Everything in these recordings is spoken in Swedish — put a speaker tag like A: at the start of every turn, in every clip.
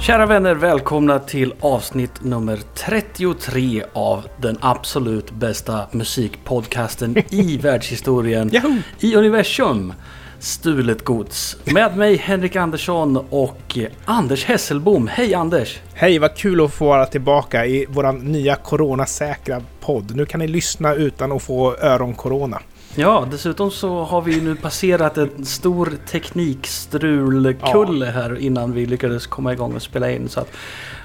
A: Kära vänner, välkomna till avsnitt nummer 33 av den absolut bästa musikpodcasten i världshistorien. I universum. Stulet gods. Med mig Henrik Andersson och Anders Hesselbom. Hej Anders!
B: Hej, vad kul att få vara tillbaka i vår nya coronasäkra podd. Nu kan ni lyssna utan att få öroncorona.
A: Ja, dessutom så har vi nu passerat en stor teknikstrulkulle här innan vi lyckades komma igång och spela in. Så att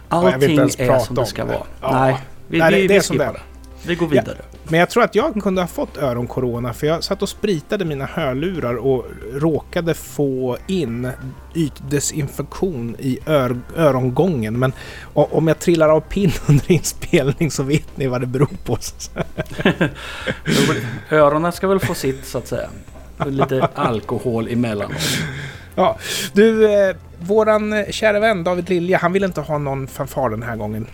A: allting är som det ska vara.
B: Ja.
A: Nej, vi,
B: Nej, det-
A: vi,
B: det är
A: vi
B: som det
A: det. Vi går vidare.
B: Men jag tror att jag kunde ha fått öroncorona för jag satt och spritade mina hörlurar och råkade få in ytdesinfektion i ör örongången. Men om jag trillar av pinn under inspelning så vet ni vad det beror på.
A: Öronen ska väl få sitt så att säga. Lite alkohol emellanåt.
B: Ja, du, eh, våran kära vän David Lilja, han ville inte ha någon fanfar den här gången.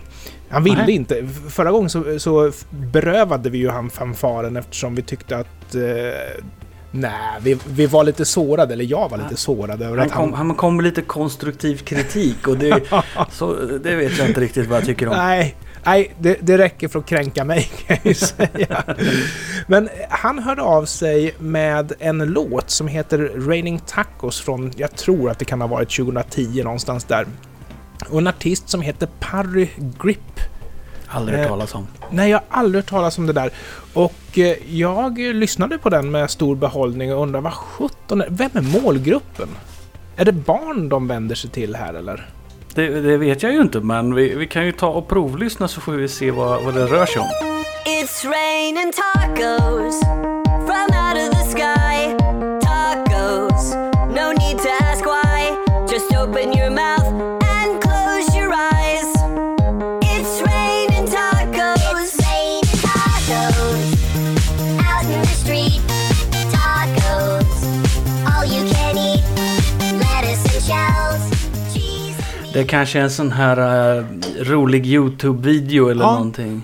B: Han ville
A: Nej.
B: inte. Förra gången så, så berövade vi ju han fanfaren eftersom vi tyckte att... Eh, nej, vi, vi var lite sårade, eller jag var lite sårad över
A: Han
B: att han...
A: kom, han kom med lite konstruktiv kritik och det, så, det vet jag inte riktigt vad jag tycker om.
B: Nej, nej det, det räcker för att kränka mig kan jag ju säga. Men han hörde av sig med en låt som heter Raining Tacos från, jag tror att det kan ha varit 2010 någonstans där. Och en artist som heter Parry Grip.
A: Aldrig hört
B: Eh,
A: talas om.
B: Nej, jag har aldrig hört talas om det där. Och eh, jag lyssnade på den med stor behållning och undrar vad sjutton är... Vem är målgruppen? Är det barn de vänder sig till här eller?
A: Det, det vet jag ju inte men vi, vi kan ju ta och provlyssna så får vi se vad, vad det rör sig om.
C: It's raining tacos
A: Det kanske är en sån här eh, rolig YouTube-video eller
B: Ja.
A: någonting.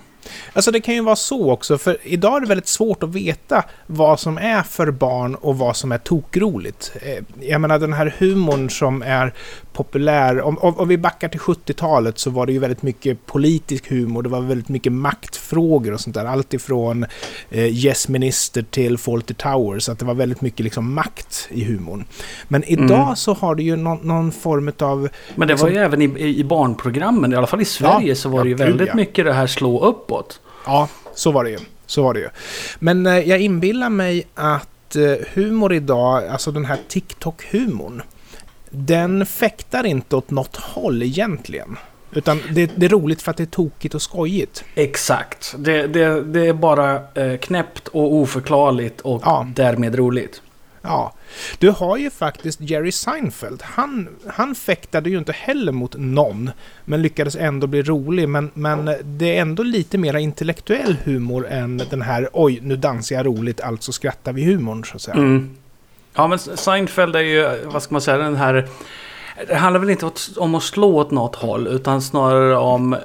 B: Alltså det kan ju vara så också, för idag är det väldigt svårt att veta vad som är för barn och vad som är tokroligt. Eh, Jag menar den här humorn som är populär, om, om, om vi backar till 70-talet så var det ju väldigt mycket politisk humor, det var väldigt mycket maktfrågor och sånt där. Allt ifrån eh, Yes Minister till Fawlty Towers, att det var väldigt mycket liksom makt i humorn. Men idag
A: Mm.
B: så har det ju någon, någon form av...
A: Men det var ju även i, i barnprogrammen, i alla fall i Sverige,
B: Ja,
A: så var det ju väldigt
B: ja.
A: mycket det här slå uppåt.
B: Ja, så var det ju. Så var det ju. Men eh, jag inbillar mig att eh, humor idag, alltså den här TikTok-humorn, den fäktar inte åt något håll egentligen. Utan det, det är roligt för att det är tokigt och skojigt.
A: Exakt. Det, det, det är bara eh, knäppt och oförklarligt och
B: Ja.
A: därmed roligt.
B: Ja. Du har ju faktiskt Jerry Seinfeld. Han, han fäktade ju inte heller mot någon, men lyckades ändå bli rolig. Men, men det är ändå lite mer intellektuell humor än den här oj, nu dansar jag roligt, alltså skrattar vi humorn, så att säga.
A: Mm. Ja, men Seinfeld är ju, vad ska man säga, den här... Det handlar väl inte om att slå åt något håll, utan snarare om eh,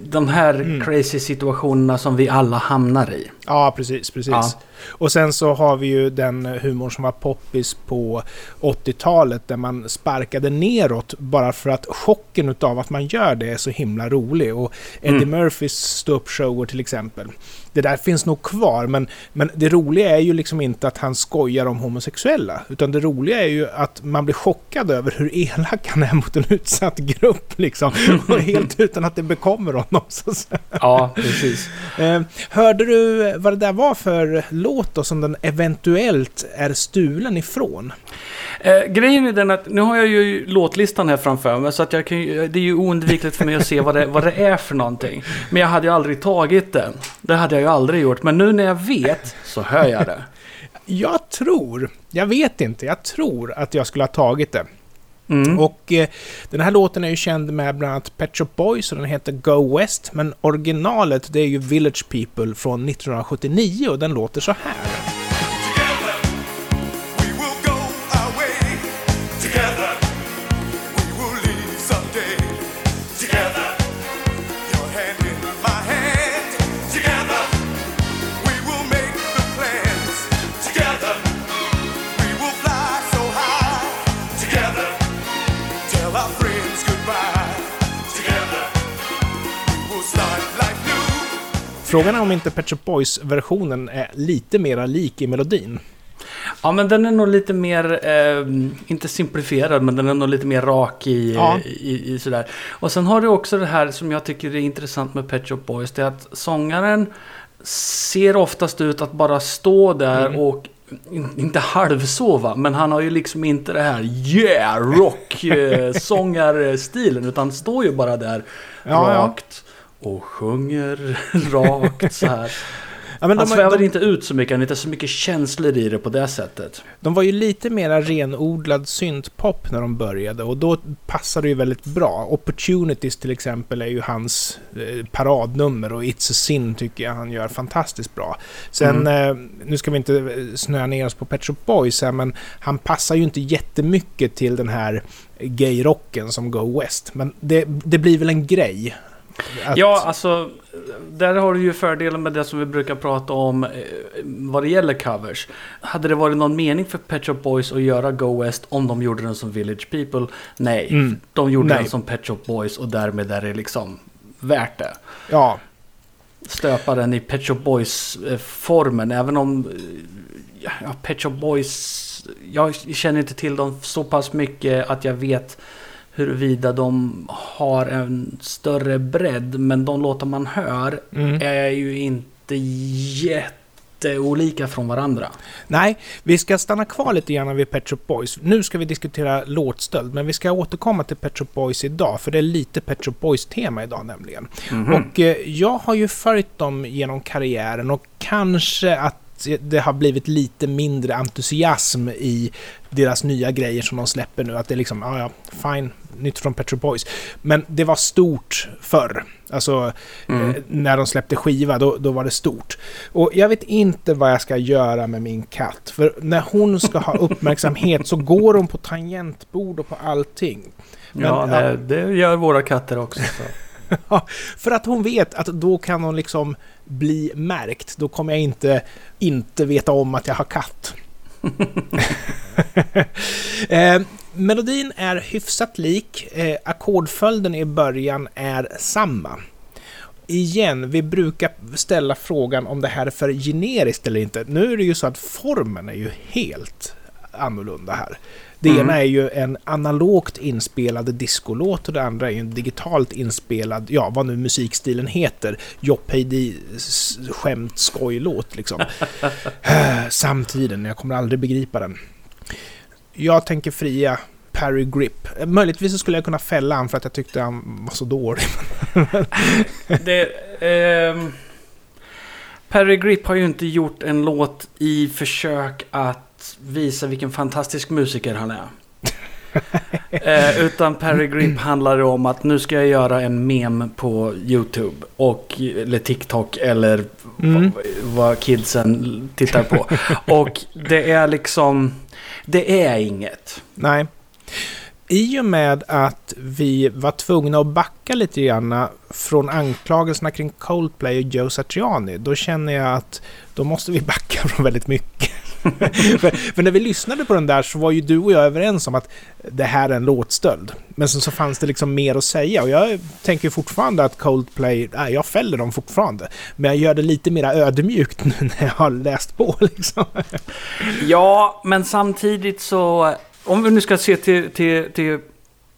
A: de här
B: Mm.
A: crazy situationerna som vi alla hamnar i.
B: Ja, precis, precis.
A: Ja.
B: Och sen så har vi ju den humor som var poppis på 80-talet där man sparkade neråt bara för att chocken utav att man gör det är så himla rolig. Och Eddie
A: Mm.
B: Murphys ståuppshower till exempel. Det där finns nog kvar, men, men det roliga är ju liksom inte att han skojar om homosexuella. Utan det roliga är ju att man blir chockad över hur elak han är mot en utsatt grupp liksom. Och helt utan att det bekommer honom. Så.
A: Ja, precis.
B: Eh, hörde du vad det där var för låt då som den eventuellt är stulen ifrån?
A: Eh, grejen är den att nu har jag ju låtlistan här framför mig så att jag kan ju, det är ju oundvikligt för mig att se vad det, vad det är för någonting. Men jag hade ju aldrig tagit det. Det hade jag ju aldrig gjort. Men nu när jag vet så hör jag det.
B: Jag tror, jag vet inte, jag tror att jag skulle ha tagit det.
A: Mm.
B: Och eh, den här låten är ju känd med bland annat Pet Shop Boys och den heter Go West. Men originalet det är ju Village People från 1979 och den låter så här. Frågan är om inte Pet Shop Boys-versionen är lite mera lik i melodin.
A: Ja, men den är nog lite mer, eh, inte simplifierad, men den är nog lite mer rak i,
B: Ja.
A: i, i sådär. Och sen har du också det här som jag tycker är intressant med Pet Shop Boys. Det är att sångaren ser oftast ut att bara stå där
B: Mm.
A: och in- inte halvsova, men han har ju liksom inte det här yeah rock eh, sångarstilen utan står ju bara där
B: Ja, ja.
A: Och sjunger rakt så här.
B: Ja,
A: Han
B: de,
A: svävar inte ut så mycket, han inte så mycket känslor i det på det sättet.
B: de var ju lite mera renodlad syntpop när de började och då passade det ju väldigt bra. Opportunities till exempel är ju hans eh, paradnummer och It's a Sin tycker jag han gör fantastiskt bra. Sen, eh, nu ska vi inte eh, snöa ner oss på Pet Shop Boys här, men han passar ju inte jättemycket till den här gayrocken som Go West. Men det, det blir väl en grej. Att-
A: Ja, alltså där har du ju fördelen med det som vi brukar prata om eh, vad det gäller covers. Hade det varit någon mening för Pet Shop Boys att göra Go West om de gjorde den som Village People? Nej,
B: Mm.
A: de gjorde
B: Nej.
A: den som Pet Shop Boys och därmed är det liksom värt det.
B: ja,
A: Stöpa den i Pet Shop Boys-formen, även om eh, ja, Pet Shop Boys, jag känner inte till dem så pass mycket att jag vet huruvida de har en större bredd. Men de låtar man hör
B: Mm.
A: är ju inte jätteolika från varandra.
B: Nej, vi ska stanna kvar lite grann vid Pet Shop Boys. Nu ska vi diskutera låtstöld, men vi ska återkomma till Pet Shop Boys idag, för det är lite Pet Shop Boys-tema idag nämligen. Och eh, jag har ju följt dem genom karriären och kanske att det har blivit lite mindre entusiasm i deras nya grejer som de släpper nu. Att det är liksom, ja ja, fine, nytt från Pet Shop Boys. Men det var stort förr. Alltså,
A: Mm.
B: eh, när de släppte skiva, då, då var det stort. Och jag vet inte vad jag ska göra med min katt. För när hon ska ha uppmärksamhet så går hon på tangentbord och på allting. Men,
A: ja,
B: ja.
A: det, gör våra katter också.
B: För att hon vet att då kan hon liksom bli märkt. Då kommer jag inte, inte veta om att jag har katt. eh, melodin är hyfsat lik. Eh, ackordföljden i början är samma. Igen, vi brukar ställa frågan om det här är för generiskt eller inte. Nu är det ju så att formen är ju helt annorlunda här. Det
A: Mm.
B: ena är ju en analogt inspelad discolåt och det andra är ju en digitalt inspelad, ja vad nu musikstilen heter, Jopp Heidi skämt skojlåt liksom. Eh, Samtiden, jag kommer aldrig begripa den. Jag tänker fria Parry Grip. Möjligtvis så skulle jag kunna fälla han för att jag tyckte han var så dålig.
A: Det, ehm, Perry Grip har ju inte gjort en låt i försök att visa vilken fantastisk musiker han är. eh, utan Perry Grip handlar det om att nu ska jag göra en mem på YouTube. Och, eller TikTok eller
B: Mm.
A: vad, vad kidsen tittar på. och det är liksom... Det är inget.
B: Nej. I och med att vi var tvungna att backa lite grann från anklagelserna kring Coldplay och Joe Satriani, då känner jag att då måste vi backa från väldigt mycket. för, för när vi lyssnade på den där så var ju du och jag överens om att det här är en låtstöld. Men sen så fanns det liksom mer att säga och jag tänker fortfarande att Coldplay, nej, jag fäller dem fortfarande. Men jag gör det lite mer ödmjukt nu när jag har läst på liksom.
A: Ja, men samtidigt så... Om vi nu ska se till, till, till,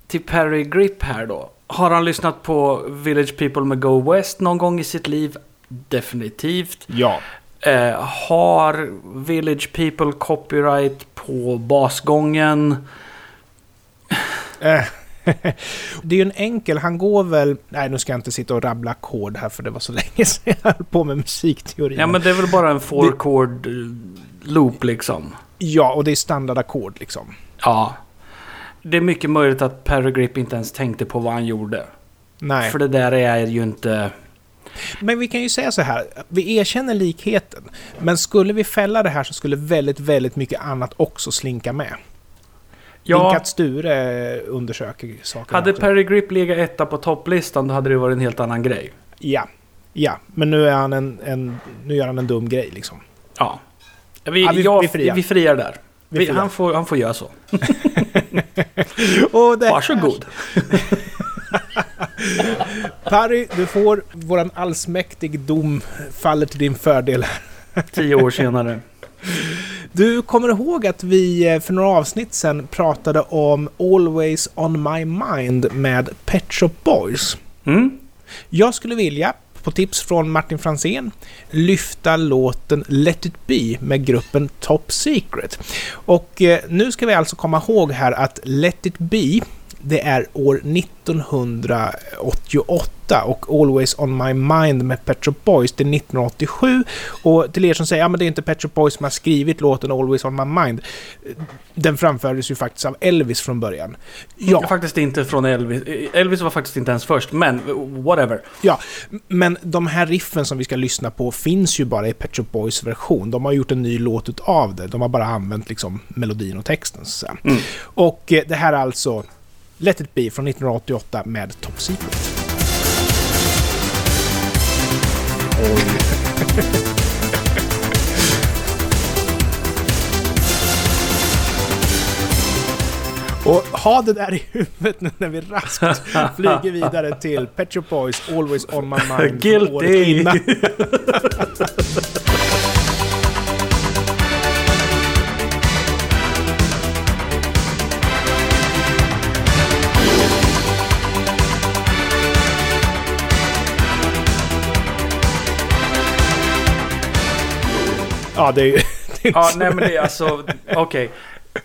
A: till Perry Grip här då. Har han lyssnat på Village People med Go West någon gång i sitt liv? Definitivt.
B: Ja.
A: Eh, har Village People copyright på basgången?
B: Eh, Det är ju en enkel, han går väl... Nej, nu ska jag inte sitta och rabbla ackord här för det var så länge sedan jag höll på med musikteori.
A: Ja, men det är väl bara en four chord eh, loop liksom.
B: ja, och det är standardackord liksom.
A: Ja. Det är mycket möjligt att Perry Grip inte ens tänkte på vad han gjorde.
B: Nej.
A: För det där är ju inte...
B: Men vi kan ju säga så här, vi erkänner likheten. Men skulle vi fälla det här så skulle väldigt, väldigt mycket annat också slinka med.
A: Ja,
B: Dinkat Sture undersöker saker.
A: hade
B: också.
A: Perry Grip legat etta på topplistan då hade det varit en helt annan grej.
B: Ja. Ja, men nu är han en, en... Nu gör han en dum grej liksom.
A: Ja. Vi,
B: Ja, vi-
A: ja,
B: vi friar.
A: vi friar där.
B: Vi friar.
A: han, får, han får göra så.
B: Och det
A: Varsågod.
B: Parry, du får våran allsmäktig dom faller till din fördel.
A: Tio år senare.
B: Du kommer ihåg att vi eh, för några avsnitt sedan pratade om Always On My Mind med Pet Shop Boys.
A: Mm.
B: Jag skulle vilja, på tips från Martin Fransén, lyfta låten Let It Be med gruppen Top Secret. Och eh, nu ska vi alltså komma ihåg här att Let It Be, det är år 1988 och Always On My Mind med Pet Shop Boys, det är 1987. Och till er som säger, ja men det är inte Pet Shop Boys som har skrivit låten Always On My Mind. Den framfördes ju faktiskt av Elvis från början.
A: Ja. Faktiskt inte från Elvis. Elvis var faktiskt inte ens först, men whatever.
B: Ja, men de här riffen som vi ska lyssna på finns ju bara i Pet Shop Boys version. De har gjort en ny låt utav det. De har bara använt liksom melodin och texten. Så. att.
A: Mm.
B: Och eh, det här är alltså Let It Be från 1988 med Top Secret. Och ha det där i huvudet nu när vi raskt flyger vidare till Pet Boys Always On My Mind.
A: Guilty!
B: Ja, det är ju... Det, är
A: Ja, nej men det är alltså, okej.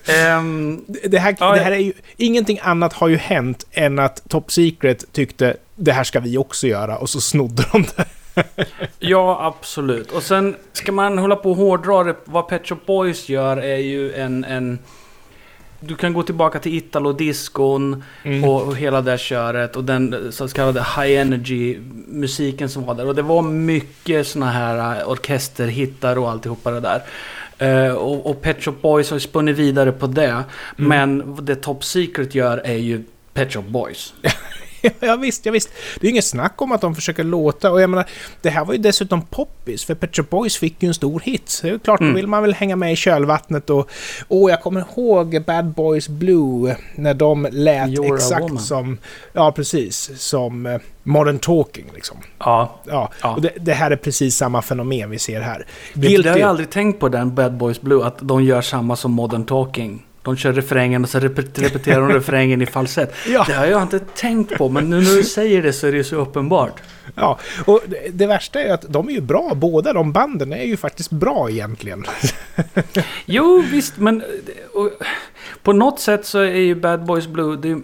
A: Ehm,
B: det, här,
A: Ja,
B: det här är ju... Ingenting annat har ju hänt än att Top Secret tyckte det här ska vi också göra och så snodde de det.
A: ja, absolut. Och sen ska man hålla på och hårdra det. Vad Pet Shop Boys gör är ju en... en du kan gå tillbaka till Italo-discon
B: Mm.
A: och, och hela det köret och den så kallade high energy musiken som var där. Och det var mycket såna här eh, orkesterhittar och alltihopa det där. Eh, och, och Pet Shop Boys har ju spunnit vidare på det.
B: Mm.
A: Men det Top Secret gör är ju Pet Shop Boys.
B: ja, visst, ja, visst. Det är inget snack om att de försöker låta. Och jag menar, det här var ju dessutom poppis, för Pet Shop Boys fick ju en stor hit. Så det är klart,
A: Mm.
B: då vill man väl hänga med i kölvattnet och... Och jag kommer ihåg Bad Boys Blue, när de lät
A: You're
B: exakt som... Ja, precis. Som eh, Modern Talking, liksom.
A: Ja.
B: Ja,
A: Ja.
B: och det, det här är precis samma fenomen vi ser här. Guilty.
A: det har jag aldrig tänkt på den Bad Boys Blue, att de gör samma som Modern Talking. De kör refrängen och så repet- repeterar de refrängen i falsett.
B: Ja.
A: Det har jag inte tänkt på, men nu när du säger det så är det så uppenbart.
B: Ja, och det, värsta är ju att de är ju bra. Båda de banden är ju faktiskt bra egentligen.
A: Jo, visst, men och, på något sätt så är ju Bad Boys Blue... Det,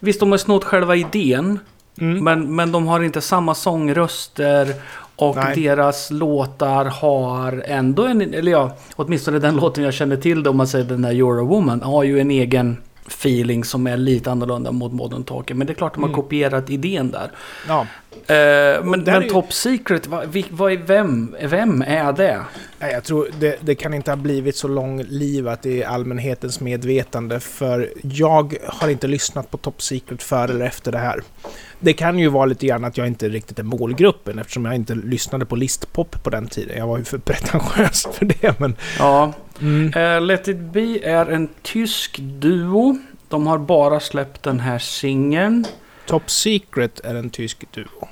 A: visst, de har snott själva idén,
B: Mm.
A: men, men de har inte samma sångröster. Och
B: Nej.
A: deras låtar har ändå en... Eller ja, åtminstone den låten jag känner till, då, om man säger den där You're a Woman, har ju en egen feeling som är lite annorlunda mot Modern Talking. Men det är klart de har
B: Mm.
A: kopierat idén där.
B: Ja.
A: Eh, men
B: det
A: men
B: är ju-
A: Top Secret, vad, vad är, vem, vem är det?
B: Nej, Jag tror det, det kan inte ha blivit så långlivat i allmänhetens medvetande för jag har inte lyssnat på Top Secret före eller efter det här. Det kan ju vara lite grann att jag inte riktigt är målgruppen eftersom jag inte lyssnade på listpop på den tiden. Jag var ju för pretentiös för det men...
A: Ja,
B: Mm.
A: Eh, Let It Be är en tysk duo. De har bara släppt den här singeln.
B: Top Secret är en tysk duo.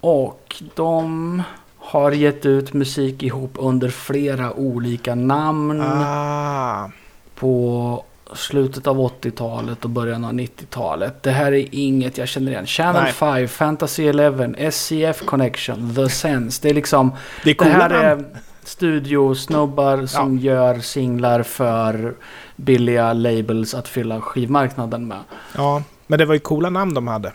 A: Och de har gett ut musik ihop under flera olika namn.
B: Ah.
A: På slutet av 80-talet och början av 90-talet. Det här är inget jag känner igen. Channel
B: Nej.
A: 5, Fantasy 11, SCF Connection, The Sense. Det är liksom...
B: Det är
A: Det här
B: namn.
A: är studiosnubbar som gör singlar för billiga labels att fylla skivmarknaden med.
B: Ja, men det var ju coola namn de hade.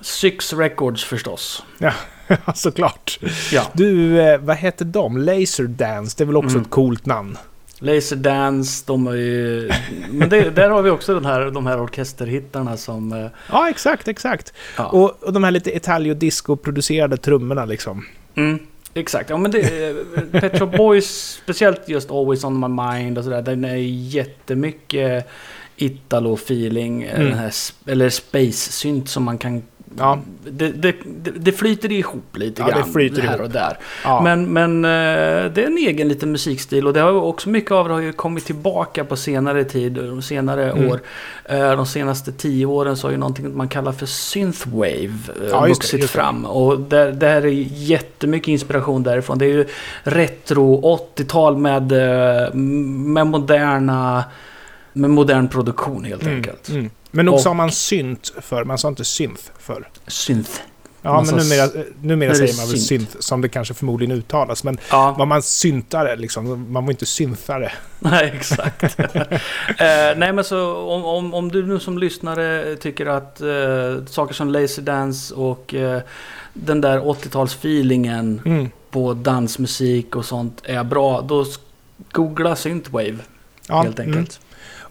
A: Syx Records förstås.
B: Ja, såklart.
A: Ja.
B: Du, eh, vad heter de? Laserdance, det är väl också
A: Mm.
B: ett coolt namn?
A: Laserdance, de är ju... Men det, där har vi också den här, de här orkesterhittarna som... eh,
B: Ja, exakt, exakt.
A: Ja.
B: Och, och de här lite Italio-disco-producerade trummorna liksom.
A: Mm, exakt. Ja, men det, eh, Pet Shop Boys, speciellt just Always On My Mind och sådär. Den är jättemycket Italo-feeling. eh,
B: Mm.
A: Eller space-synt som man kan
B: Ja.
A: det, det, det, det flyter ihop lite
B: Ja, det
A: grann
B: flyter
A: här
B: ihop.
A: och där.
B: Ja.
A: Men, men eh, det är en egen liten musikstil och det har också mycket av det har ju kommit tillbaka på senare tid, de senare
B: Mm.
A: år. Eh, De senaste tio åren så har ju någonting man kallar för synthwave eh,
B: Ja, det,
A: vuxit
B: just det.
A: fram. Och där, det här är jättemycket inspiration därifrån. Det är ju retro 80-tal med, med moderna med modern produktion helt enkelt.
B: Mm. Men nog
A: Och-
B: sa man synt för man sa inte synth för.
A: Synth.
B: Ja,
A: Man
B: men numera, numera säger man väl
A: synt.
B: synt, som det kanske förmodligen uttalas. Men
A: Ja.
B: vad man syntare liksom, man var inte synthare.
A: Nej, exakt. eh, nej, men så om, om, om du nu som lyssnare tycker att eh, saker som Laserdance och eh, den där 80-talsfeelingen
B: Mm.
A: på dansmusik och sånt är bra, då googla Synthwave
B: Ja,
A: helt
B: mm.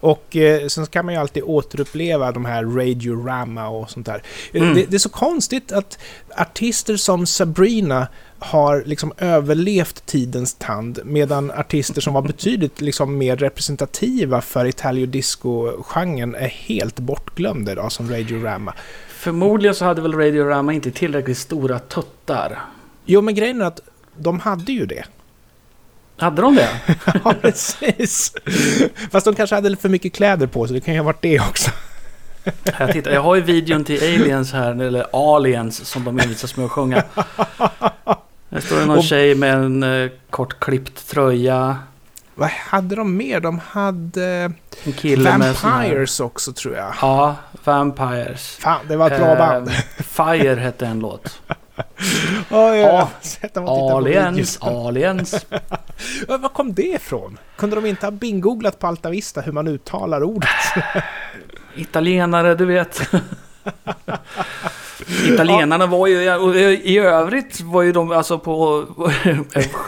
B: Och eh, sen kan man ju alltid återuppleva de här Radiorama och sånt där. Eh,
A: Mm.
B: Det, det är så konstigt att artister som Sabrina har liksom överlevt tidens tand medan artister som var betydligt liksom mer representativa för Italio Disco-genren är helt bortglömda idag som Radiorama.
A: Förmodligen så hade väl Radiorama inte tillräckligt stora tuttar.
B: Jo, men grejen är att de hade ju det.
A: Hade de det?
B: Ja, precis. Fast de kanske hade lite för mycket kläder på sig, det kan ju ha varit det också.
A: Jag, tittar, jag har ju videon till Aliens här, eller Aliens som de envisas med att sjunga. Där står det någon
B: Och-
A: tjej med en eh, kortklippt tröja.
B: Vad hade de mer? De hade
A: En kille här-
B: Vampires också, tror jag.
A: Ja, Vampires.
B: Fan, det var ett bra band.
A: Eh, Fire hette en låt.
B: Ja,
A: ja.
B: På
A: Aliens, aliens.
B: Ja, Var kom det ifrån? Kunde de inte ha bingooglat på Alta Vista hur man uttalar ordet?
A: Italienare, du vet. Italienarna var ju, och i övrigt var ju de alltså på,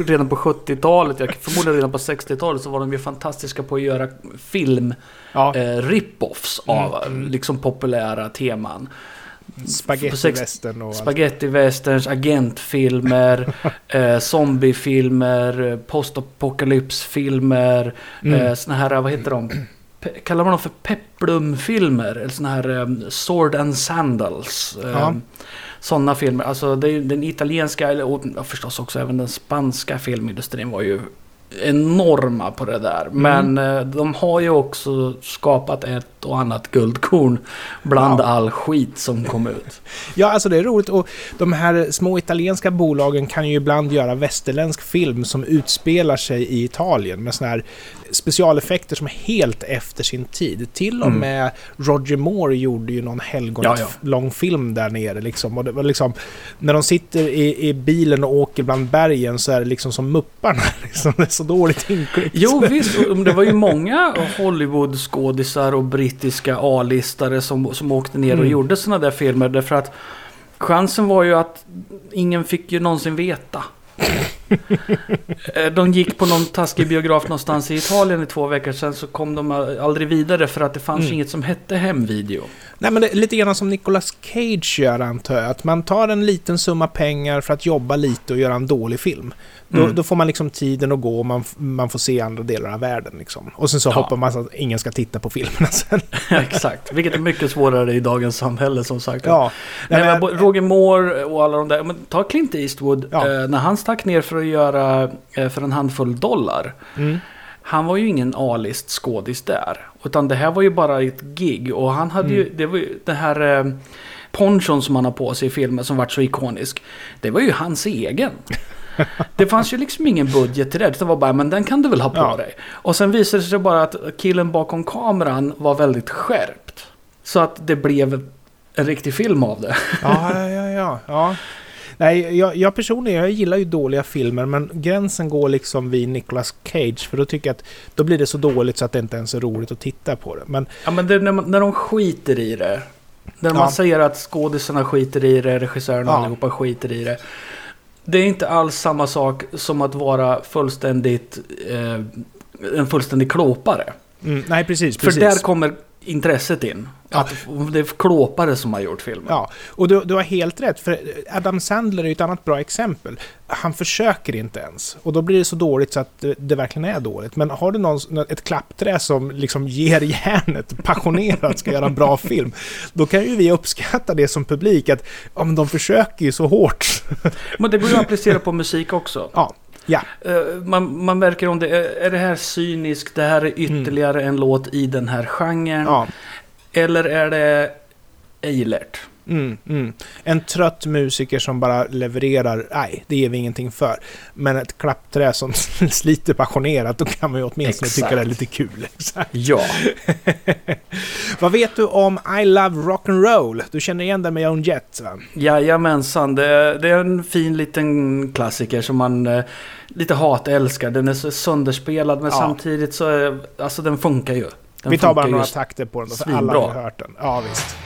A: redan på 70-talet, jag förmodar redan på 60-talet så var de ju fantastiska på att göra film,
B: Ja,
A: eh, rip-offs av liksom populära teman.
B: Spagettivästern och allt.
A: Spaghetti-westerns, agentfilmer, eh, zombiefilmer, postapokalypsfilmer,
B: Mm.
A: eh, såna här, vad heter de? Pe- kallar man dem för peplumfilmer? Eller såna här eh, Sword and Sandals. Eh,
B: Ja.
A: Sådana filmer. Alltså det den italienska, eller och förstås också även den spanska filmindustrin var ju enorma på det där.
B: Mm.
A: Men eh, de har ju också skapat ett och annat guldkorn bland
B: Ja.
A: all skit som kom ut.
B: Ja, alltså det är roligt och de här små italienska bolagen kan ju ibland göra västerländsk film som utspelar sig i Italien med såna här specialeffekter som är helt efter sin tid. Till och
A: Mm.
B: med Roger Moore gjorde ju någon helgonet
A: Ja, ja.
B: lång film där nere liksom. Och det var liksom när de sitter i, i bilen och åker bland bergen så är det liksom som Mupparna. Liksom. Det är så dåligt inklippt.
A: Jo visst, det var ju många Hollywood-skådisar och brittiska A-listare som, som åkte ner och
B: Mm.
A: gjorde sådana där filmer. Därför att chansen var ju att ingen fick ju någonsin veta. Eh, De gick på någon taskig biograf någonstans i Italien i två veckor sedan så kom de aldrig vidare för att det fanns
B: Mm.
A: inget som hette hemvideo.
B: Nej, men det är lite grann som Nicolas Cage gör antar jag. Att man tar en liten summa pengar för att jobba lite och göra en dålig film. Då,
A: Mm.
B: då får man liksom tiden att gå och man, man får se andra delar av världen. Liksom. Och sen så
A: Ja.
B: hoppas man att ingen ska titta på filmerna sen.
A: Exakt, vilket är mycket svårare i dagens samhälle som sagt.
B: Ja.
A: Nej, men,
B: men-
A: Roger Moore och alla de där. Men ta Clint Eastwood.
B: Ja.
A: Eh, när han stack ner för att göra eh, för en handfull dollar.
B: Mm.
A: Han var ju ingen A-list skådis där. Utan det här var ju bara ett gig. Och han hade
B: Mm.
A: ju, det var ju det här eh, ponchon som han har på sig i filmen som vart så ikonisk. Det var ju hans egen. Det fanns ju liksom ingen budget till det. Det var bara, men den kan du väl ha på
B: Ja.
A: dig. Och sen visade det sig bara att killen bakom kameran var väldigt skärpt. Så att det blev en riktig film av det.
B: Ja, ja, ja, ja. Nej, jag, jag personligen jag gillar ju dåliga filmer, men gränsen går liksom vid Nicolas Cage, för då tycker jag att då blir det så dåligt så att det inte ens är roligt att titta på det. Men
A: Ja men det, när, man, när de skiter i det. När man
B: Ja.
A: säger att skådisarna skiter i det, regissörerna
B: Ja.
A: allihopa skiter i det. Det är inte alls samma sak som att vara fullständigt eh, en fullständig klåpare.
B: mm, nej, precis,
A: För
B: precis.
A: där kommer intresset in. Att det är klåpare som har gjort filmen.
B: Ja, och du, du har helt rätt, för Adam Sandler är ju ett annat bra exempel. Han försöker inte ens, och då blir det så dåligt så att det, det verkligen är dåligt. Men har du någon, ett klappträ som liksom ger järnet, passionerat, ska göra en bra film, då kan ju vi uppskatta det som publik, att ja, men de försöker ju så hårt.
A: Men det går ju att applicera på musik också.
B: ja, ja,
A: Eh, Man, man märker om det är, är det här cyniskt, det här är ytterligare en låt i den här genren.
B: ja.
A: Eller är det Eilert?
B: Mm, mm. En trött musiker som bara levererar, nej, det ger vi ingenting för. Men ett klappträ som sliter passionerat, då kan man ju åtminstone
A: Exakt.
B: tycka det är lite kul. Exakt.
A: Ja.
B: Vad vet du om I Love Rock'n'Roll? Du känner igen den med Joan Jett, va?
A: Jajamensan, det, det är en fin liten klassiker som man eh, lite hatälskar. Den är så sönderspelad men
B: Ja.
A: samtidigt så är, alltså den funkar ju. Den
B: Vi tar bara några takter på den då, för alla
A: svinbra.
B: har hört den. Ja, visst.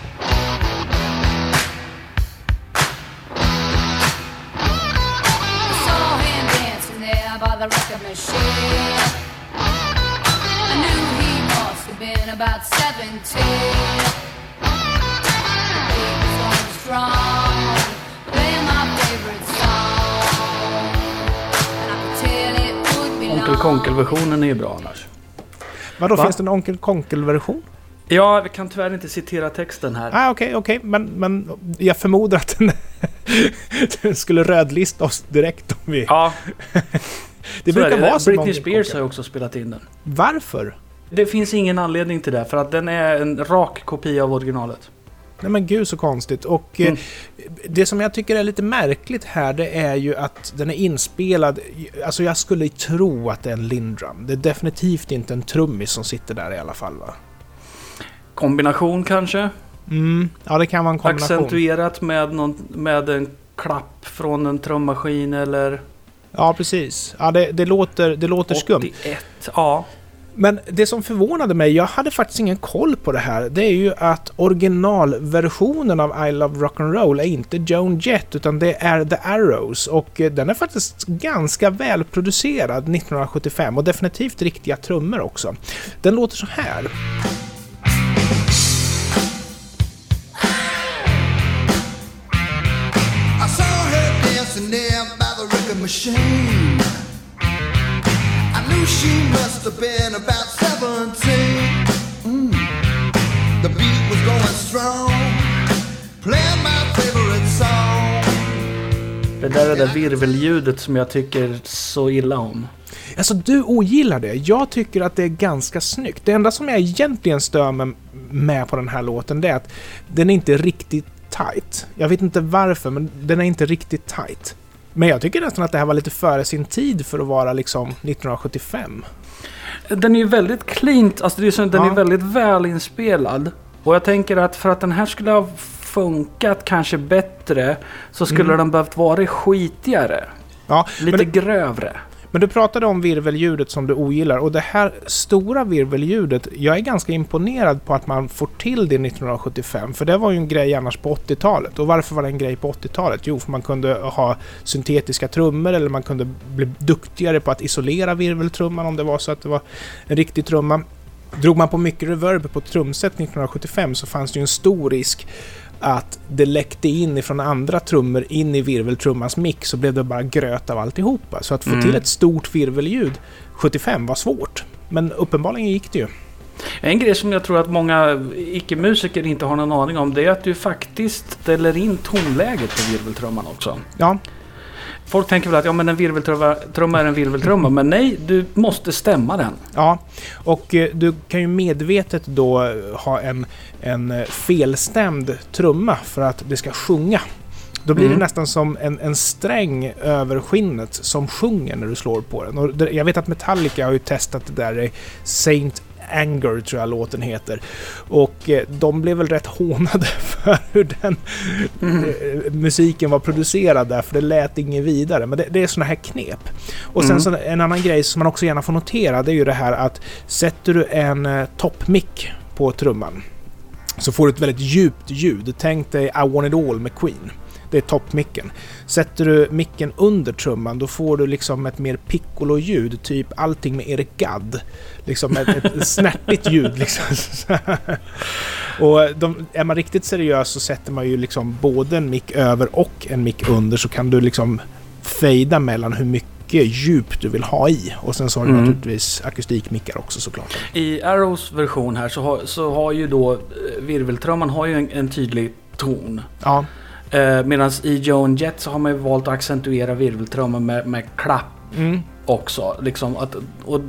D: Would be
A: Onkel
D: long.
A: Konkel-versionen är ju bra annars.
B: Vadå,
A: Va?
B: finns det en Onkel Konkel-version?
A: Ja, vi kan tyvärr inte citera texten här.
B: Ah, okej, okej, men, men jag förmodar att den, den skulle rödlista oss direkt om vi...
A: Ja,
B: det
A: så är
B: brukar vara så
A: Britney Spears har ju också spelat in den.
B: Varför?
A: Det finns ingen anledning till det, för att den är en rak kopia av originalet.
B: Nej men gud så konstigt. Och eh,
A: Mm.
B: det som jag tycker är lite märkligt här det är ju att den är inspelad, alltså jag skulle tro att det är en Lindrum. Det är definitivt inte en trummis som sitter där i alla fall va?
A: Kombination kanske?
B: Mm, ja det kan vara en kombination.
A: Accentuerat med, någon, med en klapp från en trummaskin eller...
B: Ja precis. Ja det, det, låter, det låter skumt.
A: 81. Ja.
B: Men det som förvånade mig, jag hade faktiskt ingen koll på det här, det är ju att originalversionen av I Love Rock'n'Roll är inte Joan Jett utan det är The Arrows och eh, den är faktiskt ganska välproducerad 1975 och definitivt riktiga trummor också. Den låter så här.
E: I saw her dancing there by the record machine. She must have been about 17. Mm. The beat was going strong, playing my favorite song.
A: Det där är det där virvelljudet som jag tycker så illa om.
B: Alltså du ogillar det. Jag tycker att det är ganska snyggt. Det enda som jag egentligen stör mig med på den här låten det är att den är inte riktigt tight. Jag vet inte varför, men den är inte riktigt tight. Men jag tycker nästan att det här var lite före sin tid för att vara liksom 1975.
A: Den är ju väldigt cleant, alltså det är så, den
B: Ja.
A: är väldigt välinspelad. Och jag tänker att för att den här skulle ha funkat kanske bättre så skulle
B: Mm.
A: den behövt vara skitigare.
B: Ja,
A: Lite
B: du,
A: grövre
B: men du pratade om virvelljudet som du ogillar och det här stora virvelljudet, jag är ganska imponerad på att man får till det 1975 för det var ju en grej annars på 80-talet. Och varför var det en grej på 80-talet? Jo, för man kunde ha syntetiska trummor eller man kunde bli duktigare på att isolera virveltrumman om det var så att det var en riktig trumma. Drog man på mycket reverb på ett trumset 1975 så fanns det ju en stor risk att det läckte in ifrån andra trummor in i virveltrummans mick så blev det bara gröt av alltihopa. Så att få
A: Mm.
B: till ett stort virvelljud 75 var svårt. Men uppenbarligen gick det ju.
A: En grej som jag tror att många icke-musiker inte har någon aning om det är att du faktiskt ställer in tonläget på virveltrumman också.
B: Ja,
A: Folk tänker väl att ja, men en virveltrumma trumma är en virveltrumma, men nej, du måste stämma den.
B: ja. Och eh, du kan ju medvetet då ha en, en felstämd trumma för att det ska sjunga. Då blir
A: Mm.
B: det nästan som en, en sträng över skinnet som sjunger när du slår på den. Och jag vet att Metallica har ju testat det där i Saint Anger tror jag låten heter. Och eh, de blev väl rätt hånade för hur den eh, musiken var producerad där, för det lät inget vidare. Men det, det är såna här knep. Och sen
A: Mm.
B: så en annan grej som man också gärna får notera, det är ju det här att sätter du en eh, toppmick på trumman så får du ett väldigt djupt ljud. Tänk dig I want it all med Queen. Det är toppmicken. Sätter du micken under trumman då får du liksom ett mer piccolo-ljud, typ allting med Eric Gadd. Liksom ett, ett snärtigt ljud liksom. Och de, är man riktigt seriös så sätter man ju liksom både en mick över och en mick under så kan du liksom fejda mellan hur mycket djup du vill ha i. Och sen så har du
A: Mm.
B: naturligtvis akustikmickar också såklart.
A: I Arrows version här så har, så har ju då eh, virveltrumman har ju en, en tydlig ton.
B: Ja,
A: Eh, Medan i Joan Jett så har man ju valt att accentuera virveltrumman med, med klapp
B: mm.
A: också. Liksom att, och,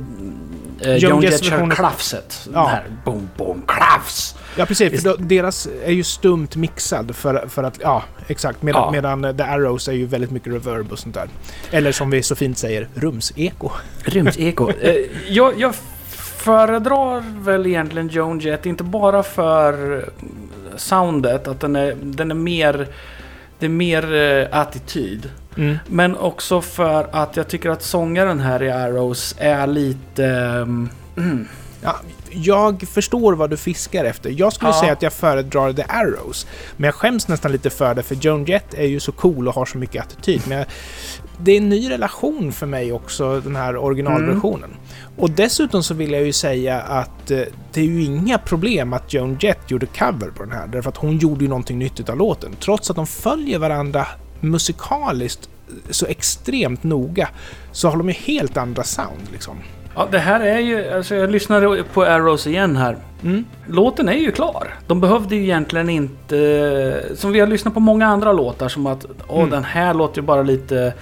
A: eh,
B: Joan
A: Jett kör klafset.
B: Ja.
A: Den här boom, boom, klafs.
B: ja precis. För deras är ju stumt mixad för, för att... Ja, exakt. Medan,
A: Ja.
B: medan The Arrows är ju väldigt mycket reverb och sånt där. Eller som vi så fint säger, rumseko.
A: Rymdseko. eh, jag, jag föredrar väl egentligen Joan Jett, inte bara för soundet, att den är, den är mer... Det är mer eh, attityd.
B: Mm.
A: Men också för att jag tycker att sångaren här i Arrows är lite... mm,
B: Ja, jag förstår vad du fiskar efter. Jag skulle
A: Ja.
B: säga att jag föredrar The Arrows. Men jag skäms nästan lite för det, för Joan Jett är ju så cool och har så mycket attityd. Men jag, det är en ny relation för mig också, den här originalversionen. Och dessutom så vill jag ju säga att eh, det är ju inga problem att Joan Jett gjorde cover på den här, därför att hon gjorde ju någonting nyttigt av låten. Trots att de följer varandra musikaliskt så extremt noga, så har de ju helt andra sound liksom.
A: Ja, det här är ju... Alltså jag lyssnade på Arrows igen här.
B: Mm.
A: Låten är ju klar. De behövde ju egentligen inte... Som vi har lyssnat på många andra låtar som att åh,
B: Mm.
A: den här låter ju bara lite...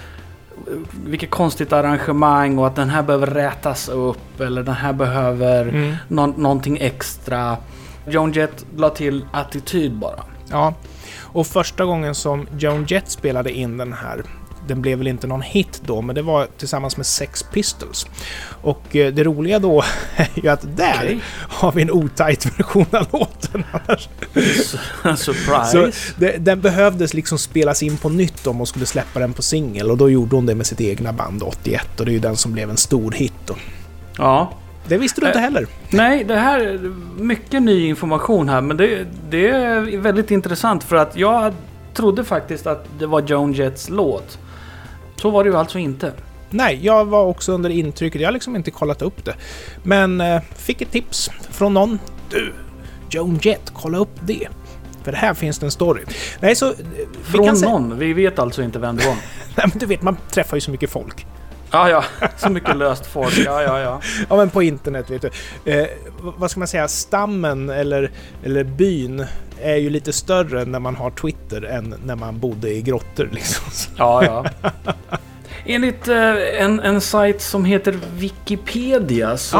A: Vilket konstigt arrangemang och att den här behöver rätas upp eller den här behöver
B: Mm.
A: nå- någonting extra. Joan Jett la till attityd bara.
B: Ja, och första gången som Joan Jett spelade in den här, den blev väl inte någon hit då, men det var tillsammans med Sex Pistols. Och eh, det roliga då är ju att där
A: Okej.
B: har vi en otajt version av låten. Annars.
A: Surprise!
B: Så det, den behövdes liksom spelas in på nytt om hon skulle släppa den på singel och då gjorde hon det med sitt egna band 81 och det är ju den som blev en stor hit. Då.
A: Ja.
B: Det visste du inte
A: Eh,
B: heller.
A: Nej, det här är mycket ny information här, men det, det är väldigt intressant för att jag trodde faktiskt att det var Joan Jetts låt. Så var det ju alltså inte.
B: Nej, jag var också under intrycket. Jag har liksom inte kollat upp det. Men eh, fick ett tips från någon. Du, Joan Jett, kolla upp det. För här finns det en story. Nej, så... eh, vi
A: Från
B: säga-
A: någon. Vi vet alltså inte vem det var.
B: Nej, men du vet, man träffar ju så mycket folk.
A: Ja, ja. Så mycket löst folk. Ja, ja, ja.
B: Ja, men på internet, vet du. Eh, vad ska man säga? Stammen eller, eller byn är ju lite större när man har Twitter än när man bodde i grottor liksom.
A: Ja, ja. Enligt eh, en, en sajt som heter Wikipedia så,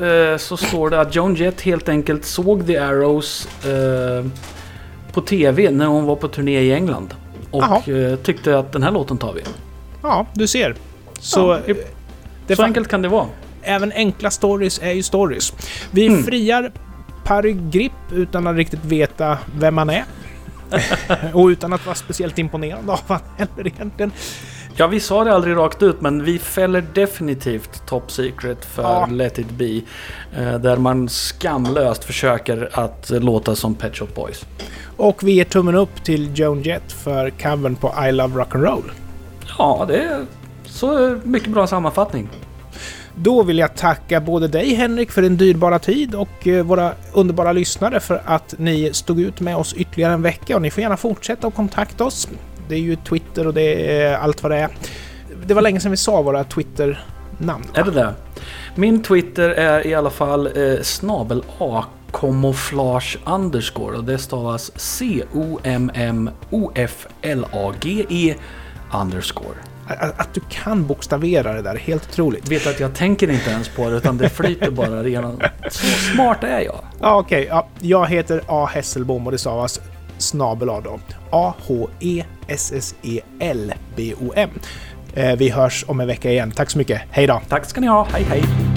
B: Ah.
A: eh, så står det att Joan Jett helt enkelt såg The Arrows eh, på TV när hon var på turné i England. Och eh, tyckte att den här låten tar vi.
B: Ja, du ser. Så...
A: Ja,
B: eh, det
A: så enkelt kan det vara.
B: Även enkla stories är ju stories. Vi
A: Mm.
B: friar Parry Grip utan att riktigt veta vem man är. och utan att vara speciellt imponerad av han heller egentligen.
A: Ja, vi sa det aldrig rakt ut, men vi fäller definitivt Top Secret för
B: Ja.
A: Let It Be. Eh, där man skamlöst försöker att låta som Pet Shop Boys.
B: Och vi ger tummen upp till Joan Jett för covern på I Love Rock'n'Roll.
A: Ja, det är så mycket bra sammanfattning.
B: Då vill jag tacka både dig Henrik för din dyrbara tid och eh, våra underbara lyssnare för att ni stod ut med oss ytterligare en vecka och ni får gärna fortsätta att kontakta oss. Det är ju Twitter och det är allt vad det är. Det var länge sedan vi sa våra Twitter-namn.
A: Är det det? Min Twitter är i alla fall eh, snabel A camouflage underscore och det stavas C-O-M-M-O-F-L-A-G-E underscore.
B: Att, att du kan bokstavera det där, helt otroligt.
A: Vet att jag tänker inte ens på det utan det flyter bara igenom. Så smart är jag.
B: Ja, okej. Ja, jag heter A. Hesselbom och det stavas snabel A då. E A-H-E-S-S-E-L-B-O-M. Eh, vi hörs om en vecka igen. Tack så mycket. Hej då!
A: Tack ska ni ha. Hej hej.